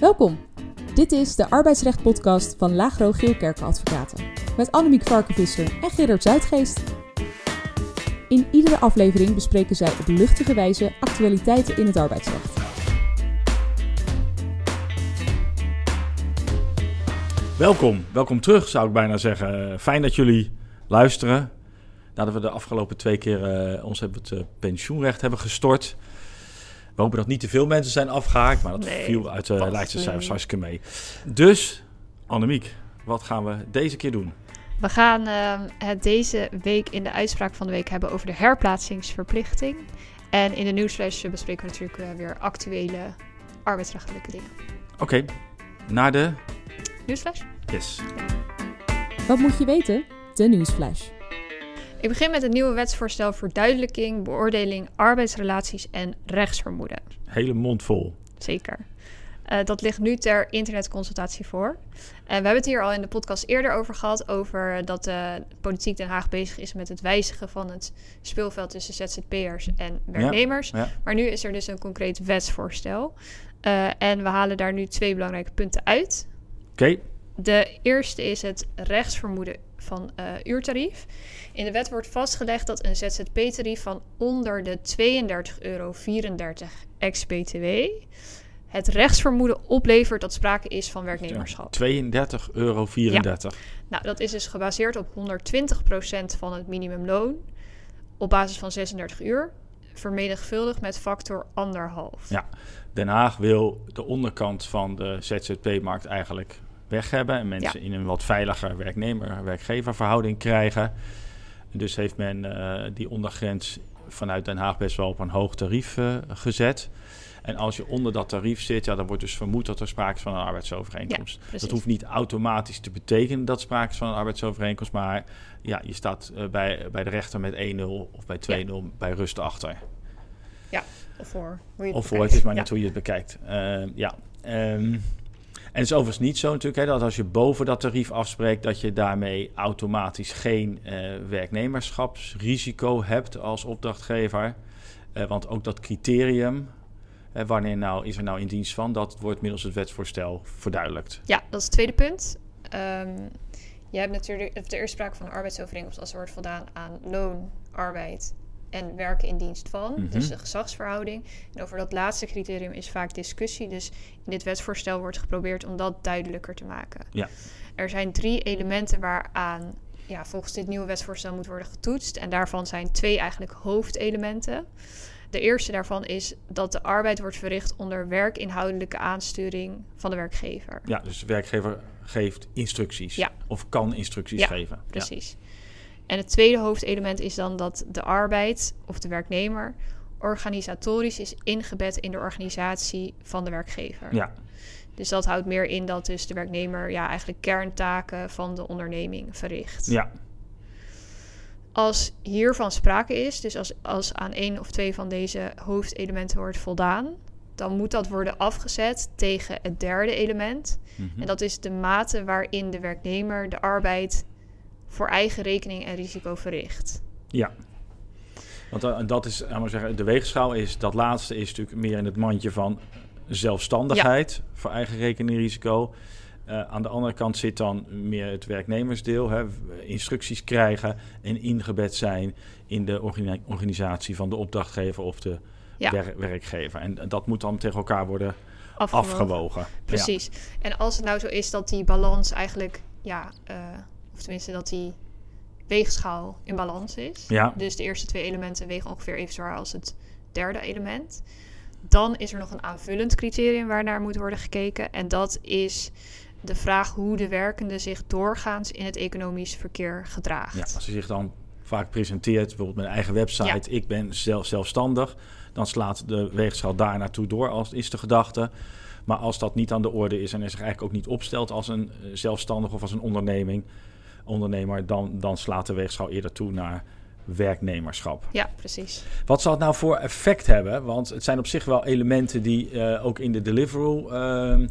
Welkom. Dit is de arbeidsrecht-podcast van Lagro Geelkerken Advocaten. Met Annemiek Varkenvisser en Gerard Zuidgeest. In iedere aflevering bespreken zij op luchtige wijze actualiteiten in het arbeidsrecht. Welkom, welkom terug zou ik bijna zeggen. Fijn dat jullie luisteren. Nadat we de afgelopen twee keer eh, ons hebben het eh, pensioenrecht hebben gestort. We hopen dat niet te veel mensen zijn afgehaakt, maar dat Nee, viel uit de vast lijstse niet. cijfers hartstikke mee. Dus, Annemiek, wat gaan we deze keer doen? We gaan ehm, het deze week in de uitspraak van de week hebben over de herplaatsingsverplichting. En in de nieuwsflash bespreken we natuurlijk eh, weer actuele arbeidsrechtelijke dingen. Oké, naar de... Nieuwsflash? Yes. Wat moet je weten? De nieuwsflash. Ik begin met het nieuwe wetsvoorstel verduidelijking, beoordeling, arbeidsrelaties en rechtsvermoeden. Hele mond vol. Zeker. Eh, dat ligt nu ter internetconsultatie voor. En we hebben het hier al in de podcast eerder over gehad, over dat de politiek Den Haag bezig is met het wijzigen van het speelveld tussen ZZP'ers en werknemers. ja. Maar nu is er dus een concreet wetsvoorstel. Eh, en we halen daar nu twee belangrijke punten uit. Oké, De eerste is het rechtsvermoeden van eh, uurtarief. In de wet wordt vastgelegd dat een ZZP-tarief van onder de 32,34 euro ex-BTW het rechtsvermoeden oplevert dat sprake is van werknemerschap. 32,34 euro. Nou, dat is dus gebaseerd op 120% van het minimumloon op basis van 36 uur, vermenigvuldigd met factor anderhalf. Ja. Den Haag wil de onderkant van de ZZP-markt eigenlijk weg hebben en mensen in een wat veiliger werknemer-werkgever verhouding krijgen. Dus heeft men eh, die ondergrens vanuit Den Haag best wel op een hoog tarief eh, gezet. En als je onder dat tarief zit, ja, dan wordt dus vermoed dat er sprake is van een arbeidsovereenkomst. dat hoeft niet automatisch te betekenen dat sprake is van een arbeidsovereenkomst, maar ja, je staat eh, bij, bij de rechter met 1-0 of bij 2-0 bij rust achter. Of voor. Hoe je het Of voor, het is maar Ja. net hoe je het bekijkt. Ja. En het is overigens niet zo natuurlijk hè, dat als je boven dat tarief afspreekt, dat je daarmee automatisch geen eh, werknemerschapsrisico hebt als opdrachtgever. Eh, want ook dat criterium, wanneer nou is er nou in dienst van, dat wordt middels het wetsvoorstel verduidelijkt. Ja, dat is het tweede punt. Ehm, je hebt natuurlijk is sprake van een arbeidsovereenkomst als er wordt voldaan aan loon, arbeid en werken in dienst van. Mhm. Dus de gezagsverhouding. En over dat laatste criterium is vaak discussie. Dus in dit wetsvoorstel wordt geprobeerd om dat duidelijker te maken. Ja. Er zijn drie elementen waaraan ja, volgens dit nieuwe wetsvoorstel moet worden getoetst. En daarvan zijn twee eigenlijk hoofdelementen. De eerste daarvan is dat de arbeid wordt verricht onder werkinhoudelijke aansturing van de werkgever. Ja, dus de werkgever geeft instructies. Ja. Of kan instructies Ja, geven. Ja. En het tweede hoofdelement is dan dat de arbeid of de werknemer organisatorisch is ingebed in de organisatie van de werkgever. Ja. Dus dat houdt meer in dat dus de werknemer ja, eigenlijk kerntaken van de onderneming verricht. ja. Als hiervan sprake is, dus als, als aan één of twee van deze hoofdelementen wordt voldaan, dan moet dat worden afgezet tegen het derde element. Mhm. En dat is de mate waarin de werknemer de arbeid voor eigen rekening en risico verricht. Ja. Want eh, dat is, laten we zeggen, de weegschaal is, dat laatste is natuurlijk meer in het mandje van zelfstandigheid voor eigen rekening risico. Eh, aan de andere kant zit dan meer het werknemersdeel, hè, instructies krijgen en ingebed zijn in de organi- organisatie van de opdrachtgever of de Ja. wer- werkgever. En dat moet dan tegen elkaar worden Afgewogen. afgewogen. Precies. En als het nou zo is dat die balans eigenlijk, ja, eh, of tenminste dat die weegschaal in balans is. Ja. Dus de eerste twee elementen wegen ongeveer even zwaar als het derde element. Dan is er nog een aanvullend criterium waar naar moet worden gekeken. En dat is de vraag hoe de werkende zich doorgaans in het economisch verkeer gedraagt. Ja, als hij zich dan vaak presenteert, bijvoorbeeld met een eigen website, ik ben zelf, zelfstandig, dan slaat de weegschaal daar naartoe door, als is de gedachte. Maar als dat niet aan de orde is en er zich eigenlijk ook niet opstelt als een eh, zelfstandig of als een onderneming, ondernemer, dan, dan slaat de weegschaal eerder toe naar werknemerschap. Ja, precies. Wat zal het nou voor effect hebben? Want het zijn op zich wel elementen die eh, ook in de deliverable ehm,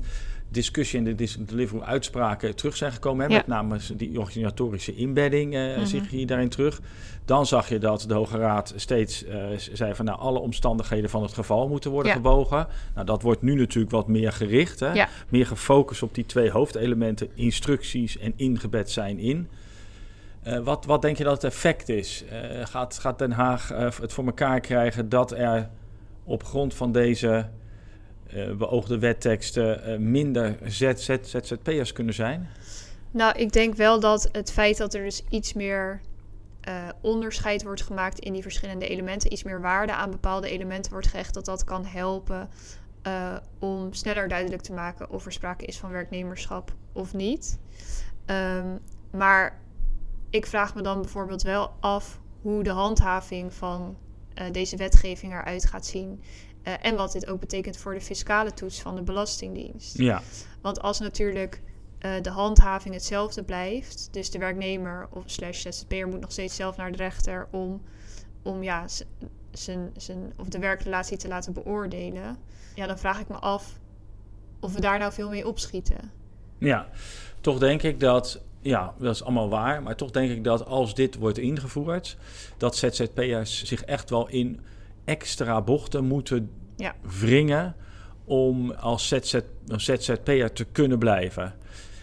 discussie en de delivery uitspraken terug zijn gekomen. Hè, Met name die organisatorische inbedding uh, mm zich hier daarin terug. Dan zag je dat de Hoge Raad steeds uh, zei van nou, alle omstandigheden van het geval moeten worden ja. gebogen. Nou, dat wordt nu natuurlijk wat meer gericht. Hè? Meer gefocust op die twee hoofdelementen, instructies en ingebed zijn in. Uh, wat, wat denk je dat het effect is? gaat, gaat Den Haag het voor elkaar krijgen dat er op grond van deze uh, beoogde wetteksten uh, minder ZZ, ZZP'ers kunnen zijn? Nou, ik denk wel dat het feit dat er dus iets meer uh, onderscheid wordt gemaakt in die verschillende elementen, iets meer waarde aan bepaalde elementen wordt gehecht, dat dat kan helpen om sneller duidelijk te maken of er sprake is van werknemerschap of niet. Um, maar ik vraag me dan bijvoorbeeld wel af hoe de handhaving van deze wetgeving eruit gaat zien. Uh, en wat dit ook betekent voor de fiscale toets van de Belastingdienst. Ja. Want als natuurlijk uh, de handhaving hetzelfde blijft, dus de werknemer of slash ZZP'er moet nog steeds zelf naar de rechter om, om ja, zijn, zijn, of de werkrelatie te laten beoordelen, ja, dan vraag ik me af of we daar nou veel mee opschieten. Ja, toch denk ik dat ja, dat is allemaal waar. Maar toch denk ik dat als dit wordt ingevoerd, dat ZZP'ers zich echt wel in extra bochten moeten ja. wringen om als ZZ, ZZP'er te kunnen blijven.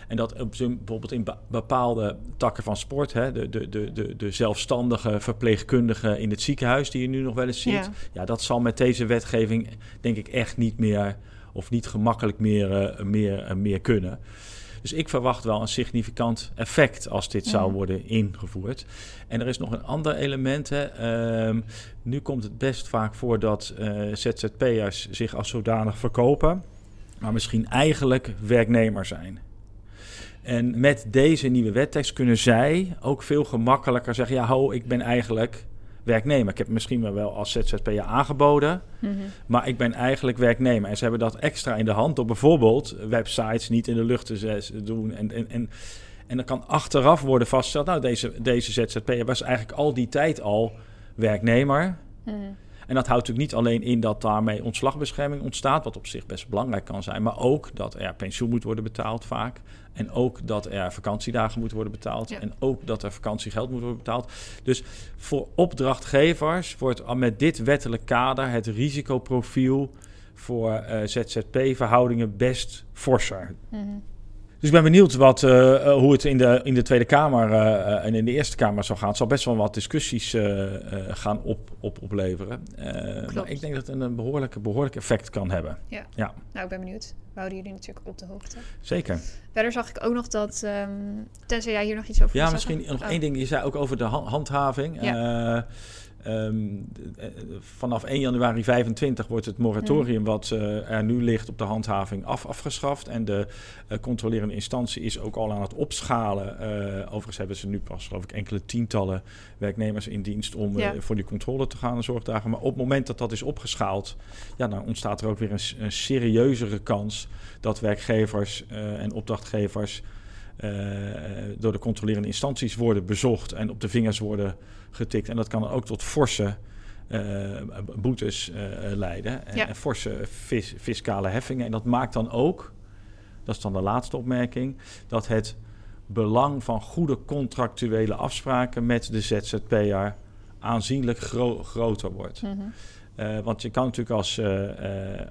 En dat bijvoorbeeld in bepaalde takken van sport, hè, de, de, de, de, de zelfstandige verpleegkundige in het ziekenhuis, die je nu nog wel eens ziet, ja, ja dat zal met deze wetgeving denk ik echt niet meer of niet gemakkelijk meer, uh, meer, uh, meer kunnen. Dus ik verwacht wel een significant effect als dit zou worden ingevoerd. En er is nog een ander element. Hè. Ehm, nu komt het best vaak voor dat uh, ZZP'ers zich als zodanig verkopen, maar misschien eigenlijk werknemer zijn. En met deze nieuwe wettekst kunnen zij ook veel gemakkelijker zeggen: ja, ho, ik ben eigenlijk werknemer. Ik heb misschien wel als ZZP'er aangeboden, mhm. maar ik ben eigenlijk werknemer. En ze hebben dat extra in de hand door bijvoorbeeld websites niet in de lucht te doen. En, en, en, en dan kan achteraf worden vastgesteld, nou deze, deze ZZP'er was eigenlijk al die tijd al werknemer. Mhm. En dat houdt natuurlijk niet alleen in dat daarmee ontslagbescherming ontstaat, wat op zich best belangrijk kan zijn, maar ook dat er pensioen moet worden betaald vaak. En ook dat er vakantiedagen moeten worden betaald. En ook dat er vakantiegeld moet worden betaald. Dus voor opdrachtgevers wordt met dit wettelijk kader het risicoprofiel voor uh, eh, ZZP-verhoudingen best forser. Mm dus ik ben benieuwd wat, uh, hoe het in de, in de Tweede Kamer uh, en in de Eerste Kamer zal gaan. Het zal best wel wat discussies uh, gaan op, op, opleveren. maar ik denk dat het een behoorlijk, behoorlijk effect kan hebben. Ja. ja. Nou, ik ben benieuwd. We houden jullie natuurlijk op de hoogte. Zeker. Verder zag ik ook nog dat, um, tenzij jij hier nog iets over Ja, misschien nog oh. één ding. Je zei ook over de handhaving. Ja. Um, vanaf 1 januari 25 wordt het moratorium wat uh, er nu ligt op de handhaving af, afgeschaft. En de uh, controlerende instantie is ook al aan het opschalen. Uh, overigens hebben ze nu pas geloof ik enkele tientallen werknemers in dienst om ja. voor die controle te gaan en zorgdagen. Maar op het moment dat dat is opgeschaald, ja, dan ontstaat er ook weer een, een serieuzere kans dat werkgevers en opdrachtgevers door de controlerende instanties worden bezocht en op de vingers worden getikt. En dat kan ook tot forse uh, boetes uh, leiden. En, forse fiscale heffingen. En dat maakt dan ook, dat is dan de laatste opmerking, dat het belang van goede contractuele afspraken met de ZZP'er aanzienlijk groter wordt. Mm -hmm. uh, want je kan natuurlijk als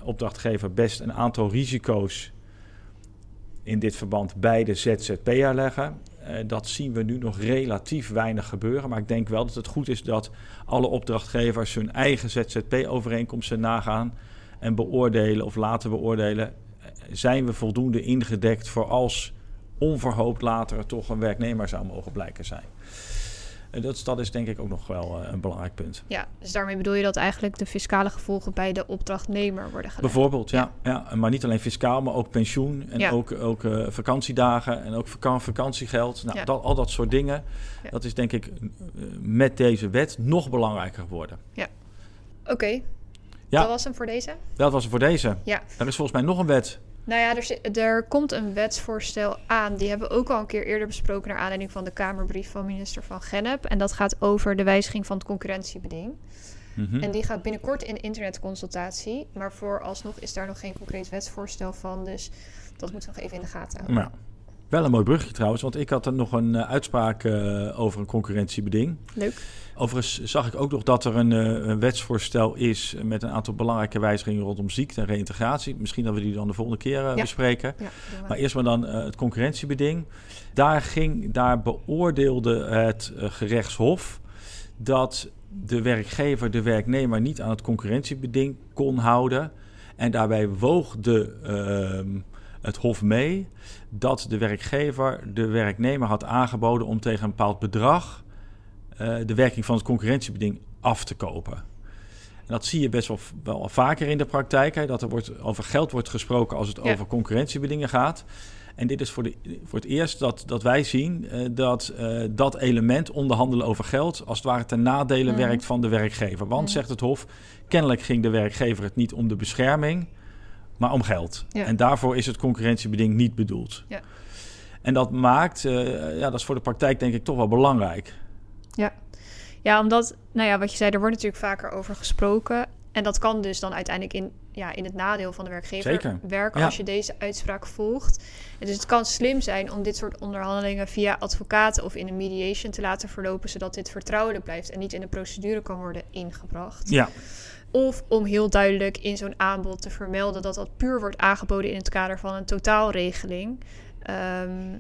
opdrachtgever best een aantal risico's in dit verband bij de ZZP'er leggen. Uh, dat zien we nu nog relatief weinig gebeuren. Maar ik denk wel dat het goed is dat alle opdrachtgevers hun eigen ZZP-overeenkomsten nagaan en beoordelen of laten beoordelen. Eh, zijn we voldoende ingedekt voor als onverhoopt later toch een werknemer zou mogen blijken zijn? Dat, dat is denk ik ook nog wel uh, een belangrijk punt. Ja, dus daarmee bedoel je dat eigenlijk de fiscale gevolgen bij de opdrachtnemer worden gelegd? Bijvoorbeeld, ja. ja. Maar niet alleen fiscaal, maar ook pensioen en ook, ook uh, vakantiedagen en ook vak vakantiegeld. Nou, dat, al dat soort dingen. Dat is denk ik uh, met deze wet nog belangrijker geworden. Ja, oké. Ja. Dat was hem voor deze? Dat was hem voor deze. Ja. Er is volgens mij nog een wet nou ja, er, er, komt een wetsvoorstel aan. Die hebben we ook al een keer eerder besproken naar aanleiding van de Kamerbrief van minister van Gennep. En dat gaat over de wijziging van het concurrentiebeding. Mhm. En die gaat binnenkort in internetconsultatie. Maar vooralsnog is daar nog geen concreet wetsvoorstel van. Dus dat moeten we nog even in de gaten houden. Nou, wel een mooi brugje trouwens, want ik had er nog een eh, uitspraak eh, over een concurrentiebeding. Leuk. Overigens zag ik ook nog dat er een, eh, een wetsvoorstel is met een aantal belangrijke wijzigingen rondom ziekte en reïntegratie. Misschien dat we die dan de volgende keer Ja. bespreken. Ja. Maar eerst maar dan het concurrentiebeding. Daar, ging, daar beoordeelde het gerechtshof dat de werkgever de werknemer niet aan het concurrentiebeding kon houden. En daarbij woog de, ehm, het hof mee dat de werkgever de werknemer had aangeboden om tegen een bepaald bedrag eh, de werking van het concurrentiebeding af te kopen. En dat zie je best wel, wel vaker in de praktijk, hè, dat er wordt, over geld wordt gesproken als het Ja. over concurrentiebedingen gaat. En dit is voor, de, voor het eerst dat, dat wij zien eh, dat eh, dat element onderhandelen over geld als het ware ten nadele Mhm. werkt van de werkgever. Want, Mhm. zegt het Hof, kennelijk ging de werkgever het niet om de bescherming, maar om geld. Ja. En daarvoor is het concurrentiebeding niet bedoeld. Ja. En dat maakt, eh, ja, dat is voor de praktijk denk ik toch wel belangrijk. Ja, omdat, nou ja, wat je zei, er wordt natuurlijk vaker over gesproken. En dat kan dus dan uiteindelijk in, ja, in het nadeel van de werkgever Zeker. werken Ja. als je deze uitspraak volgt. En dus het kan slim zijn om dit soort onderhandelingen via advocaten of in een mediation te laten verlopen, zodat dit vertrouwelijk blijft en niet in de procedure kan worden ingebracht. Ja, Of om heel duidelijk in zo'n aanbod te vermelden dat dat puur wordt aangeboden in het kader van een totaalregeling. Ehm,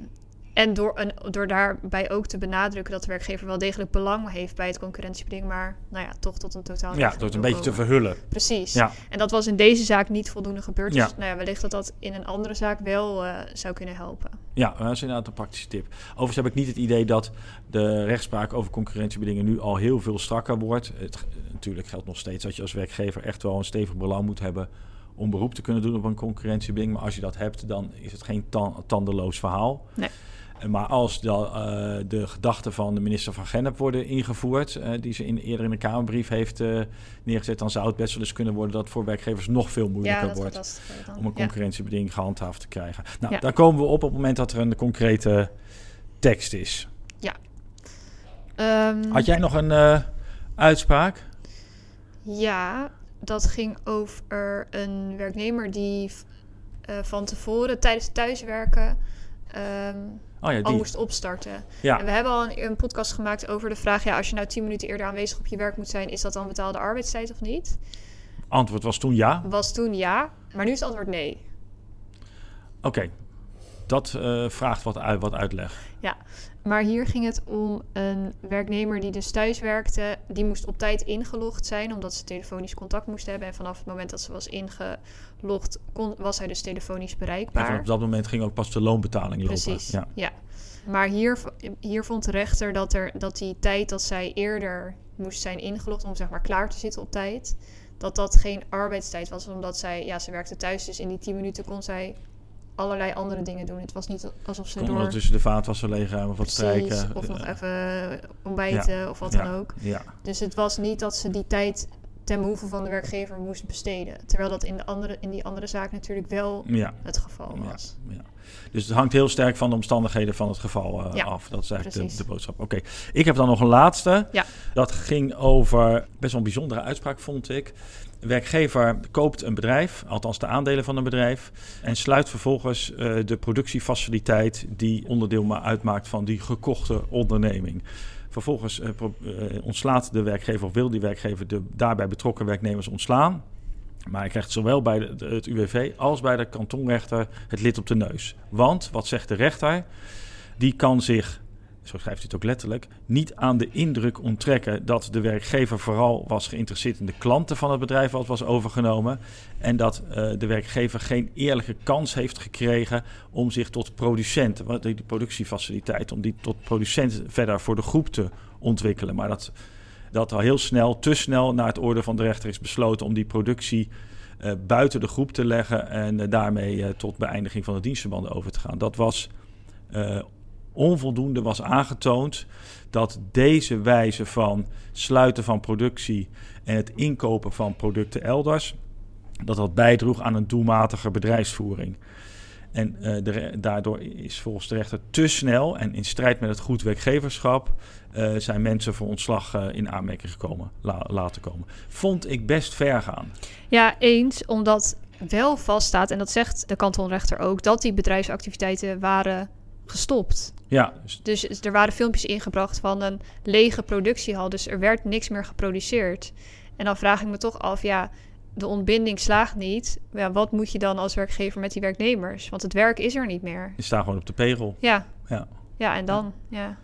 en door, een, door daarbij ook te benadrukken dat de werkgever wel degelijk belang heeft bij het concurrentiebeding, maar nou ja, toch tot een totaalregeling. ja door het een beetje te verhullen. Precies. Ja. En dat was in deze zaak niet voldoende gebeurd. Ja. Dus nou ja, wellicht dat dat in een andere zaak wel eh, zou kunnen helpen. Ja, dat is inderdaad een praktische tip. Overigens heb ik niet het idee dat de rechtspraak over concurrentiebedingen nu al heel veel strakker wordt. Het, natuurlijk geldt nog steeds dat je als werkgever echt wel een stevig belang moet hebben om beroep te kunnen doen op een concurrentiebeding. Maar als je dat hebt, dan is het geen tan- tandeloos verhaal. Nee. Maar als de, eh, de gedachten van de minister van Gennep worden ingevoerd, eh, die ze in, eerder in de Kamerbrief heeft eh, neergezet, dan zou het best wel eens kunnen worden dat voor werkgevers nog veel moeilijker ja, wordt om een Ja. concurrentiebeding gehandhaafd te krijgen. Nou, Ja. daar komen we op op het moment dat er een concrete tekst is. Ehm, Had jij nog een uitspraak? Ja, dat ging over een werknemer die van tevoren tijdens thuiswerken ehm, Oh ja, al moest opstarten. Ja, En we hebben al een, een podcast gemaakt over de vraag: ja, als je nou tien minuten eerder aanwezig op je werk moet zijn, is dat dan betaalde arbeidstijd of niet? antwoord was toen ja. Was toen ja, maar nu is het antwoord nee. Oké, dat eh, vraagt wat, uit, wat uitleg. Maar hier ging het om een werknemer die dus thuis werkte. Die moest op tijd ingelogd zijn, omdat ze telefonisch contact moest hebben. En vanaf het moment dat ze was ingelogd, kon, was hij dus telefonisch En bereikbaar. vanaf dat moment ging ook pas de loonbetaling lopen. Precies, Ja. ja. Maar hier, hier vond de rechter dat, er, dat die tijd dat zij eerder moest zijn ingelogd om zeg maar klaar te zitten op tijd, dat dat geen arbeidstijd was, omdat zij, ja, ze werkte thuis, dus in die 10 minuten kon zij allerlei andere dingen doen. Het was niet alsof ze Kon door ondertussen de vaatwasser leegruimen of wat strijken. of nog even ontbijten of wat ja. dan ook. Ja, Dus het was niet dat ze die tijd ten behoeve van de werkgever moest besteden. Terwijl dat in, de andere, in die andere zaak natuurlijk wel ja. het geval Ja, was. ja. Dus het hangt heel sterk van de omstandigheden van het geval eh, Ja, af. Dat is eigenlijk de, de boodschap. Oké, ik heb dan nog een laatste. Ja. Dat ging over best wel een bijzondere uitspraak, vond ik. Werkgever koopt een bedrijf, althans de aandelen van een bedrijf, en sluit vervolgens eh, de productiefaciliteit die onderdeel uitmaakt van die gekochte onderneming. Vervolgens eh, eh, ontslaat de werkgever of wil die werkgever de daarbij betrokken werknemers ontslaan. Maar hij krijgt zowel bij het UWV als bij de kantonrechter het lid op de neus. Want, wat zegt de rechter? Die kan zich, zo schrijft hij het ook letterlijk, niet aan de indruk onttrekken dat de werkgever vooral was geïnteresseerd in de klanten van het bedrijf wat was overgenomen. En dat eh, de werkgever geen eerlijke kans heeft gekregen om zich tot producent, die productiefaciliteit, om die tot producent verder voor de groep te ontwikkelen. Maar dat dat al heel snel, te snel naar het orde van de rechter is besloten om die productie eh, buiten de groep te leggen en eh, daarmee tot beëindiging van de dienstverbanden over te gaan. Dat was onvoldoende, was aangetoond dat deze wijze van sluiten van productie en het inkopen van producten elders, dat dat bijdroeg aan een doelmatige bedrijfsvoering. En de, daardoor is volgens de rechter te snel en in strijd met het goed werkgeverschap uh, zijn mensen voor ontslag uh, in aanmerking gekomen, la, laten komen. Vond ik best ver gaan. Ja, eens, omdat wel vaststaat, en dat zegt de kantonrechter ook, dat die bedrijfsactiviteiten waren gestopt. Ja. Dus er waren filmpjes ingebracht van een lege productiehal, dus er werd niks meer geproduceerd. En dan vraag ik me toch af, ja, de ontbinding slaagt niet. Ja, wat moet je dan als werkgever met die werknemers? Want het werk is er niet meer. Je staat gewoon op de pegel. Ja. Ja, ja en dan, ja.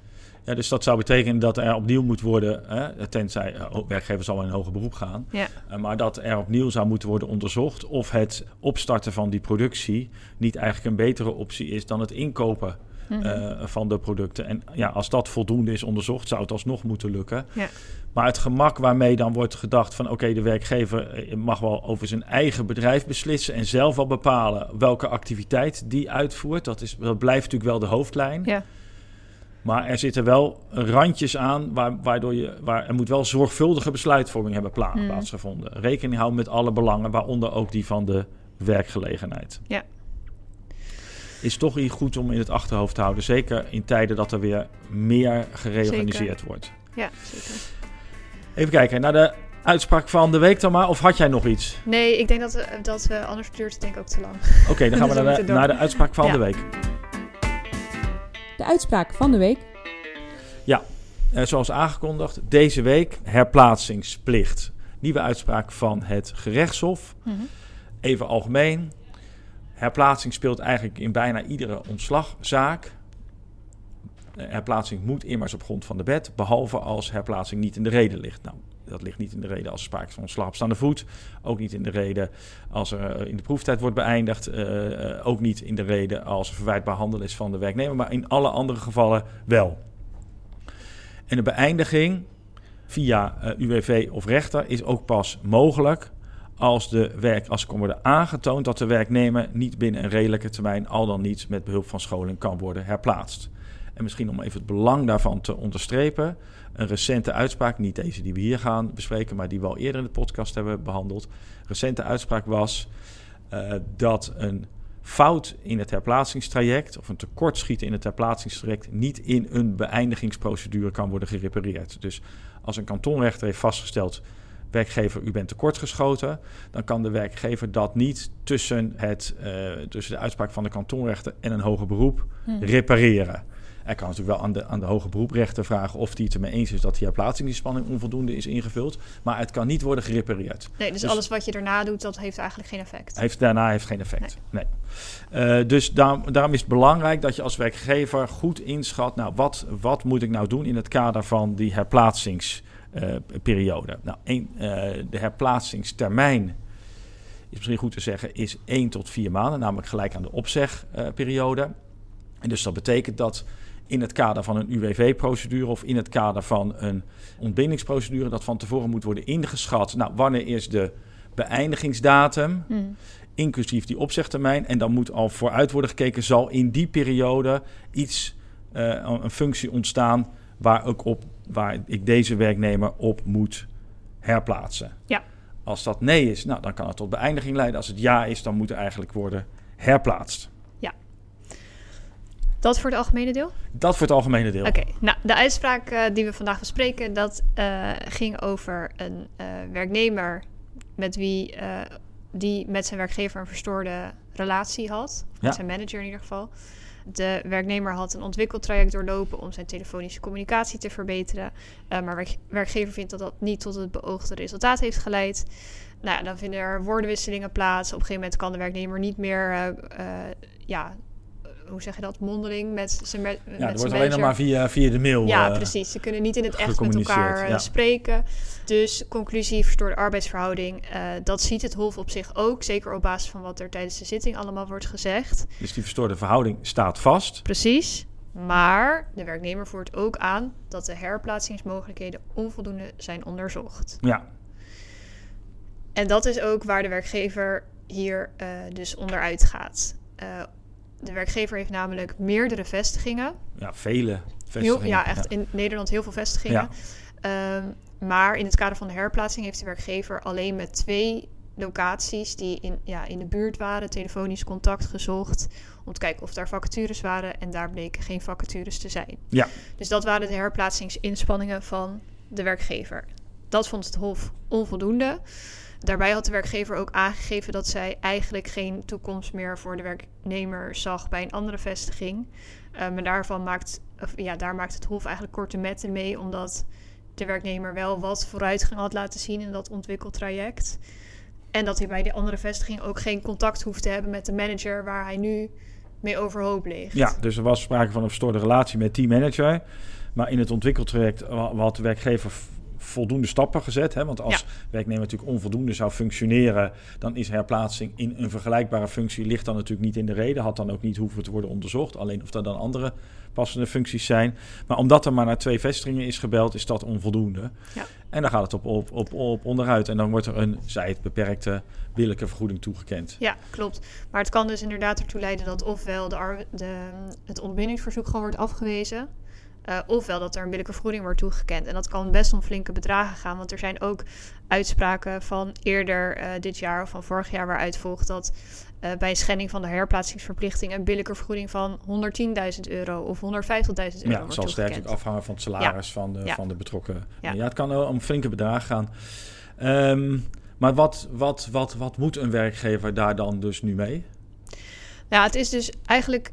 ja. dus dat zou betekenen dat er opnieuw moet worden, hè, tenzij uh, werkgever zal in een hoger beroep gaan, ja. uh, maar dat er opnieuw zou moeten worden onderzocht of het opstarten van die productie niet eigenlijk een betere optie is dan het inkopen Mhm. uh, van de producten. En ja, als dat voldoende is onderzocht, zou het alsnog moeten lukken. Ja. Maar het gemak waarmee dan wordt gedacht van... oké, de werkgever eh, mag wel over zijn eigen bedrijf beslissen... en zelf wel bepalen welke activiteit die uitvoert. Dat, is, dat blijft natuurlijk wel de hoofdlijn. Ja. Maar er zitten wel randjes aan waar, waardoor je... Waar, er moet wel zorgvuldige besluitvorming hebben Mhm. plaatsgevonden. Rekening houden met alle belangen, waaronder ook die van de werkgelegenheid. Ja. Is toch iets goed om in het achterhoofd te houden. Zeker in tijden dat er weer meer gereorganiseerd Zeker. wordt. Ja, zeker. Even kijken naar de uitspraak van de week dan maar. Of had jij nog iets? Nee, ik denk dat we, dat we anders duurt het denk ik ook te lang. Oké, dan gaan we Dus we naar, de, naar de uitspraak van Ja. de week. De uitspraak van de week. Eh, zoals aangekondigd, deze week herplaatsingsplicht. Nieuwe uitspraak van het gerechtshof. Mhm. Even algemeen. Herplaatsing speelt eigenlijk in bijna iedere ontslagzaak. Eh, Herplaatsing moet immers op grond van de wet, behalve als herplaatsing niet in de reden ligt. Nou, dat ligt niet in de reden als er sprake is van ontslag op staande voet. Ook niet in de reden als er eh, in de proeftijd wordt beëindigd. eh, ook niet in de reden als er verwijtbaar handel is van de werknemer. Maar in alle andere gevallen wel. En de beëindiging via UWV of rechter is ook pas mogelijk als, de werk, als kan worden aangetoond dat de werknemer niet binnen een redelijke termijn, al dan niet met behulp van scholing, kan worden herplaatst. En misschien om even het belang daarvan te onderstrepen, een recente uitspraak, niet deze die we hier gaan bespreken, maar die we al eerder in de podcast hebben behandeld. Recente uitspraak was eh, dat een fout in het herplaatsingstraject of een tekortschieten in het herplaatsingstraject niet in een beëindigingsprocedure kan worden gerepareerd. Dus als een kantonrechter heeft vastgesteld werkgever, u bent tekortgeschoten, dan kan de werkgever dat niet tussen, het, eh, tussen de uitspraak van de kantonrechter en een hoger beroep Mhm. repareren. Hij kan natuurlijk wel aan de, aan de hoge beroeprechter vragen of hij het ermee eens is dat die herplaatsingsspanning onvoldoende is ingevuld. Maar het kan niet worden gerepareerd. Nee, dus, Dus- alles wat je daarna doet, dat heeft eigenlijk geen effect. Heeft, daarna heeft geen effect. Nee. Eh, dus daarom, daarom is het belangrijk dat je als werkgever goed inschat, nou, wat, wat moet ik nou doen in het kader van die herplaatsingsperiode? nou, één, eh, de herplaatsingstermijn is misschien goed te zeggen, is 1 tot 4 maanden, namelijk gelijk aan de opzegperiode. en dus dat betekent dat in het kader van een UWV-procedure of in het kader van een ontbindingsprocedure, dat van tevoren moet worden ingeschat. Nou, wanneer is de beëindigingsdatum? Mhm. inclusief die opzegtermijn. En dan moet al vooruit worden gekeken, zal in die periode iets, eh, een functie ontstaan waar, ook op, waar ik deze werknemer op moet herplaatsen. Ja. Als dat nee is, nou, dan kan het tot beëindiging leiden. Als het ja is, dan moet er eigenlijk worden herplaatst. Dat voor het algemene deel? Dat voor het algemene deel. Oké, nou, de uitspraak eh, die we vandaag bespreken, dat eh, ging over een eh, werknemer met wie die met zijn werkgever een verstoorde relatie had. Met Ja. zijn manager in ieder geval. De werknemer had een ontwikkeltraject doorlopen om zijn telefonische communicatie te verbeteren. Eh, maar werk- werkgever vindt dat dat niet tot het beoogde resultaat heeft geleid. Nou, dan vinden er woordenwisselingen plaats. Op een gegeven moment kan de werknemer niet meer, eh, eh, ja, hoe zeg je dat, mondeling met zijn, met Ja, er wordt alleen nog maar via, via de mail. Ja, eh, precies. Ze kunnen niet in het echt met elkaar eh, ja. spreken. Dus conclusie, verstoorde arbeidsverhouding. eh, dat ziet het Hof op zich ook. Zeker op basis van wat er tijdens de zitting allemaal wordt gezegd. Dus die verstoorde verhouding staat vast. Precies. Maar de werknemer voert ook aan dat de herplaatsingsmogelijkheden onvoldoende zijn onderzocht. Ja, En dat is ook waar de werkgever hier dus onderuit gaat. De werkgever heeft namelijk meerdere vestigingen. ja vele Heel, vestigingen. ja, echt in Nederland heel veel vestigingen. Ja. Ehm, maar in het kader van de herplaatsing heeft de werkgever alleen met twee locaties die in, ja, in de buurt waren, telefonisch contact gezocht om te kijken of daar vacatures waren en daar bleken geen vacatures te zijn. Ja. Dus dat waren de herplaatsingsinspanningen van de werkgever. Dat vond het Hof onvoldoende. Daarbij had de werkgever ook aangegeven dat zij eigenlijk geen toekomst meer voor de werknemer zag bij een andere vestiging. Um, en daarvan maakt, ja, daar maakt het Hof eigenlijk korte metten mee, omdat de werknemer wel wat vooruitgang had laten zien in dat ontwikkeltraject. En dat hij bij die andere vestiging ook geen contact hoeft te hebben met de manager waar hij nu mee overhoop ligt. Ja, dus er was sprake van een verstoorde relatie met die manager. Maar in het ontwikkeltraject had de werkgever voldoende stappen gezet. Hè? Want als werknemer natuurlijk onvoldoende zou functioneren, dan is herplaatsing in een vergelijkbare functie ligt dan natuurlijk niet in de reden. Had dan ook niet hoeven te worden onderzocht. Alleen of er dan andere passende functies zijn. Maar omdat er maar naar twee vestigingen is gebeld, is dat onvoldoende. Ja. En dan gaat het op, op, op, op onderuit. En dan wordt er een, zij het beperkte billijke vergoeding toegekend. Ja, klopt. Maar het kan dus inderdaad ertoe leiden dat ofwel de, de, het ontbindingsverzoek gewoon wordt afgewezen. Uh, ofwel dat er een billijke vergoeding wordt toegekend. En dat kan best om flinke bedragen gaan. Want er zijn ook uitspraken van eerder uh, dit jaar of van vorig jaar waaruit volgt dat uh, bij schending van de herplaatsingsverplichting een billijke vergoeding van 110.000 euro of 150.000 euro. Ja, het zal sterk afhangen van het salaris van, de, van de betrokken. Ja. ja. het kan om flinke bedragen gaan. Um, maar wat, wat, wat, wat moet een werkgever daar dan dus nu mee? Ja, het is dus eigenlijk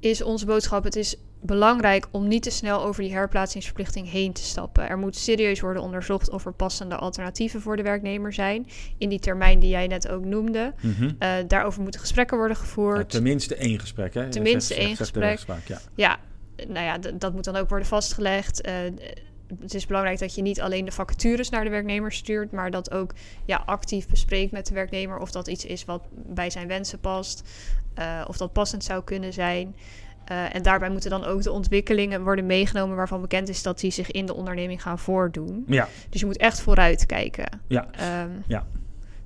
is onze boodschap: het is belangrijk om niet te snel over die herplaatsingsverplichting heen te stappen. Er moet serieus worden onderzocht of er passende alternatieven voor de werknemer zijn. In die termijn die jij net ook noemde. Mm daarover moeten gesprekken worden gevoerd. Ja, tenminste één gesprek, hè? Tenminste één gesprek. ja. ja, nou ja, dat moet dan ook worden vastgelegd. Uh, het is belangrijk dat je niet alleen de vacatures naar de werknemer stuurt, maar dat ook ja, actief bespreekt met de werknemer of dat iets is wat bij zijn wensen past, uh, of dat passend zou kunnen zijn. Uh, en daarbij moeten dan ook de ontwikkelingen worden meegenomen waarvan bekend is dat die zich in de onderneming gaan voordoen. Ja. Dus je moet echt vooruit kijken. Ja. Um, ja.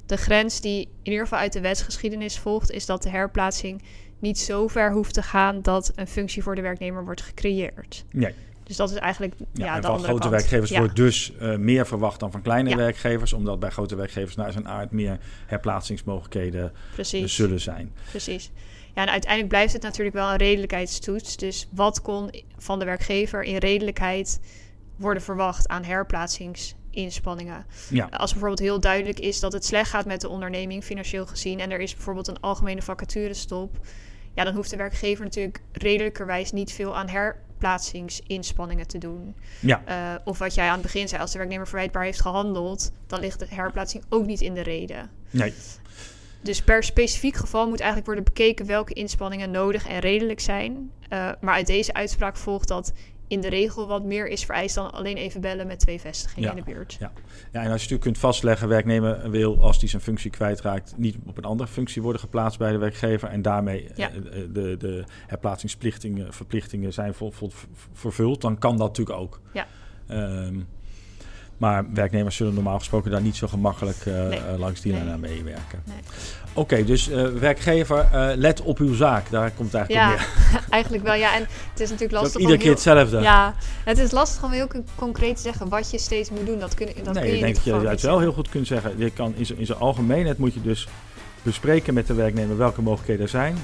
De grens die in ieder geval uit de wetsgeschiedenis volgt, is dat de herplaatsing niet zo ver hoeft te gaan dat een functie voor de werknemer wordt gecreëerd. Nee. Dus dat is eigenlijk ja, ja de van grote werkgevers wordt dus uh, meer verwacht dan van kleine werkgevers, omdat bij grote werkgevers naar zijn aard meer herplaatsingsmogelijkheden Precies. zullen zijn. Precies. Ja, en uiteindelijk blijft het natuurlijk wel een redelijkheidstoets. Dus wat kon van de werkgever in redelijkheid worden verwacht aan herplaatsingsinspanningen? Ja. Als bijvoorbeeld heel duidelijk is dat het slecht gaat met de onderneming, financieel gezien, en er is bijvoorbeeld een algemene vacaturestop, ja, dan hoeft de werkgever natuurlijk redelijkerwijs niet veel aan herplaatsingsinspanningen te doen. Ja. Uh, of wat jij aan het begin zei, als de werknemer verwijtbaar heeft gehandeld, dan ligt de herplaatsing ook niet in de reden. Nee. Dus per specifiek geval moet eigenlijk worden bekeken welke inspanningen nodig en redelijk zijn. Uh, maar uit deze uitspraak volgt dat in de regel wat meer is vereist dan alleen even bellen met twee vestigingen in de buurt. Ja. ja, en als je natuurlijk kunt vastleggen, werknemer wil als die zijn functie kwijtraakt, niet op een andere functie worden geplaatst bij de werkgever. En daarmee ja. uh, de, de herplaatsingsverplichtingen verplichtingen zijn vol, vol, vervuld, dan kan dat natuurlijk ook. Ja. Um, maar werknemers zullen normaal gesproken daar niet zo gemakkelijk uh, nee. langs die nee. meewerken. Nee. Oké, dus uh, werkgever, uh, let op uw zaak. Daar komt het eigenlijk ja, op eigenlijk wel, ja. En het is natuurlijk lastig om iedere keer hetzelfde. Ja, het is lastig om heel concreet te zeggen wat je steeds moet doen. Dat kun, dat nee, kun je ik denk dat je het wel heel goed kunt zeggen. Je kan in zijn algemeenheid moet je dus bespreken met de werknemer welke mogelijkheden er zijn.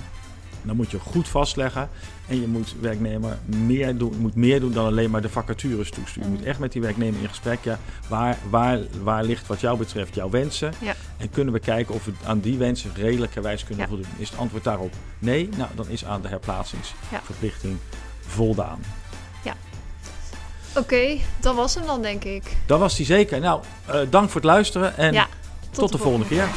Dan moet je goed vastleggen. En je moet werknemer meer doen, moet meer doen dan alleen maar de vacatures toesturen. Je moet echt met die werknemer in gesprek. Ja, waar, waar, waar ligt wat jou betreft jouw wensen? Ja. En kunnen we kijken of we aan die wensen redelijkerwijs kunnen voldoen? Is het antwoord daarop nee? Nou, dan is aan de herplaatsingsverplichting voldaan. Ja. Oké, dat was hem dan denk ik. Dat was die zeker. Nou, uh, dank voor het luisteren en tot, tot, de, volgende keer.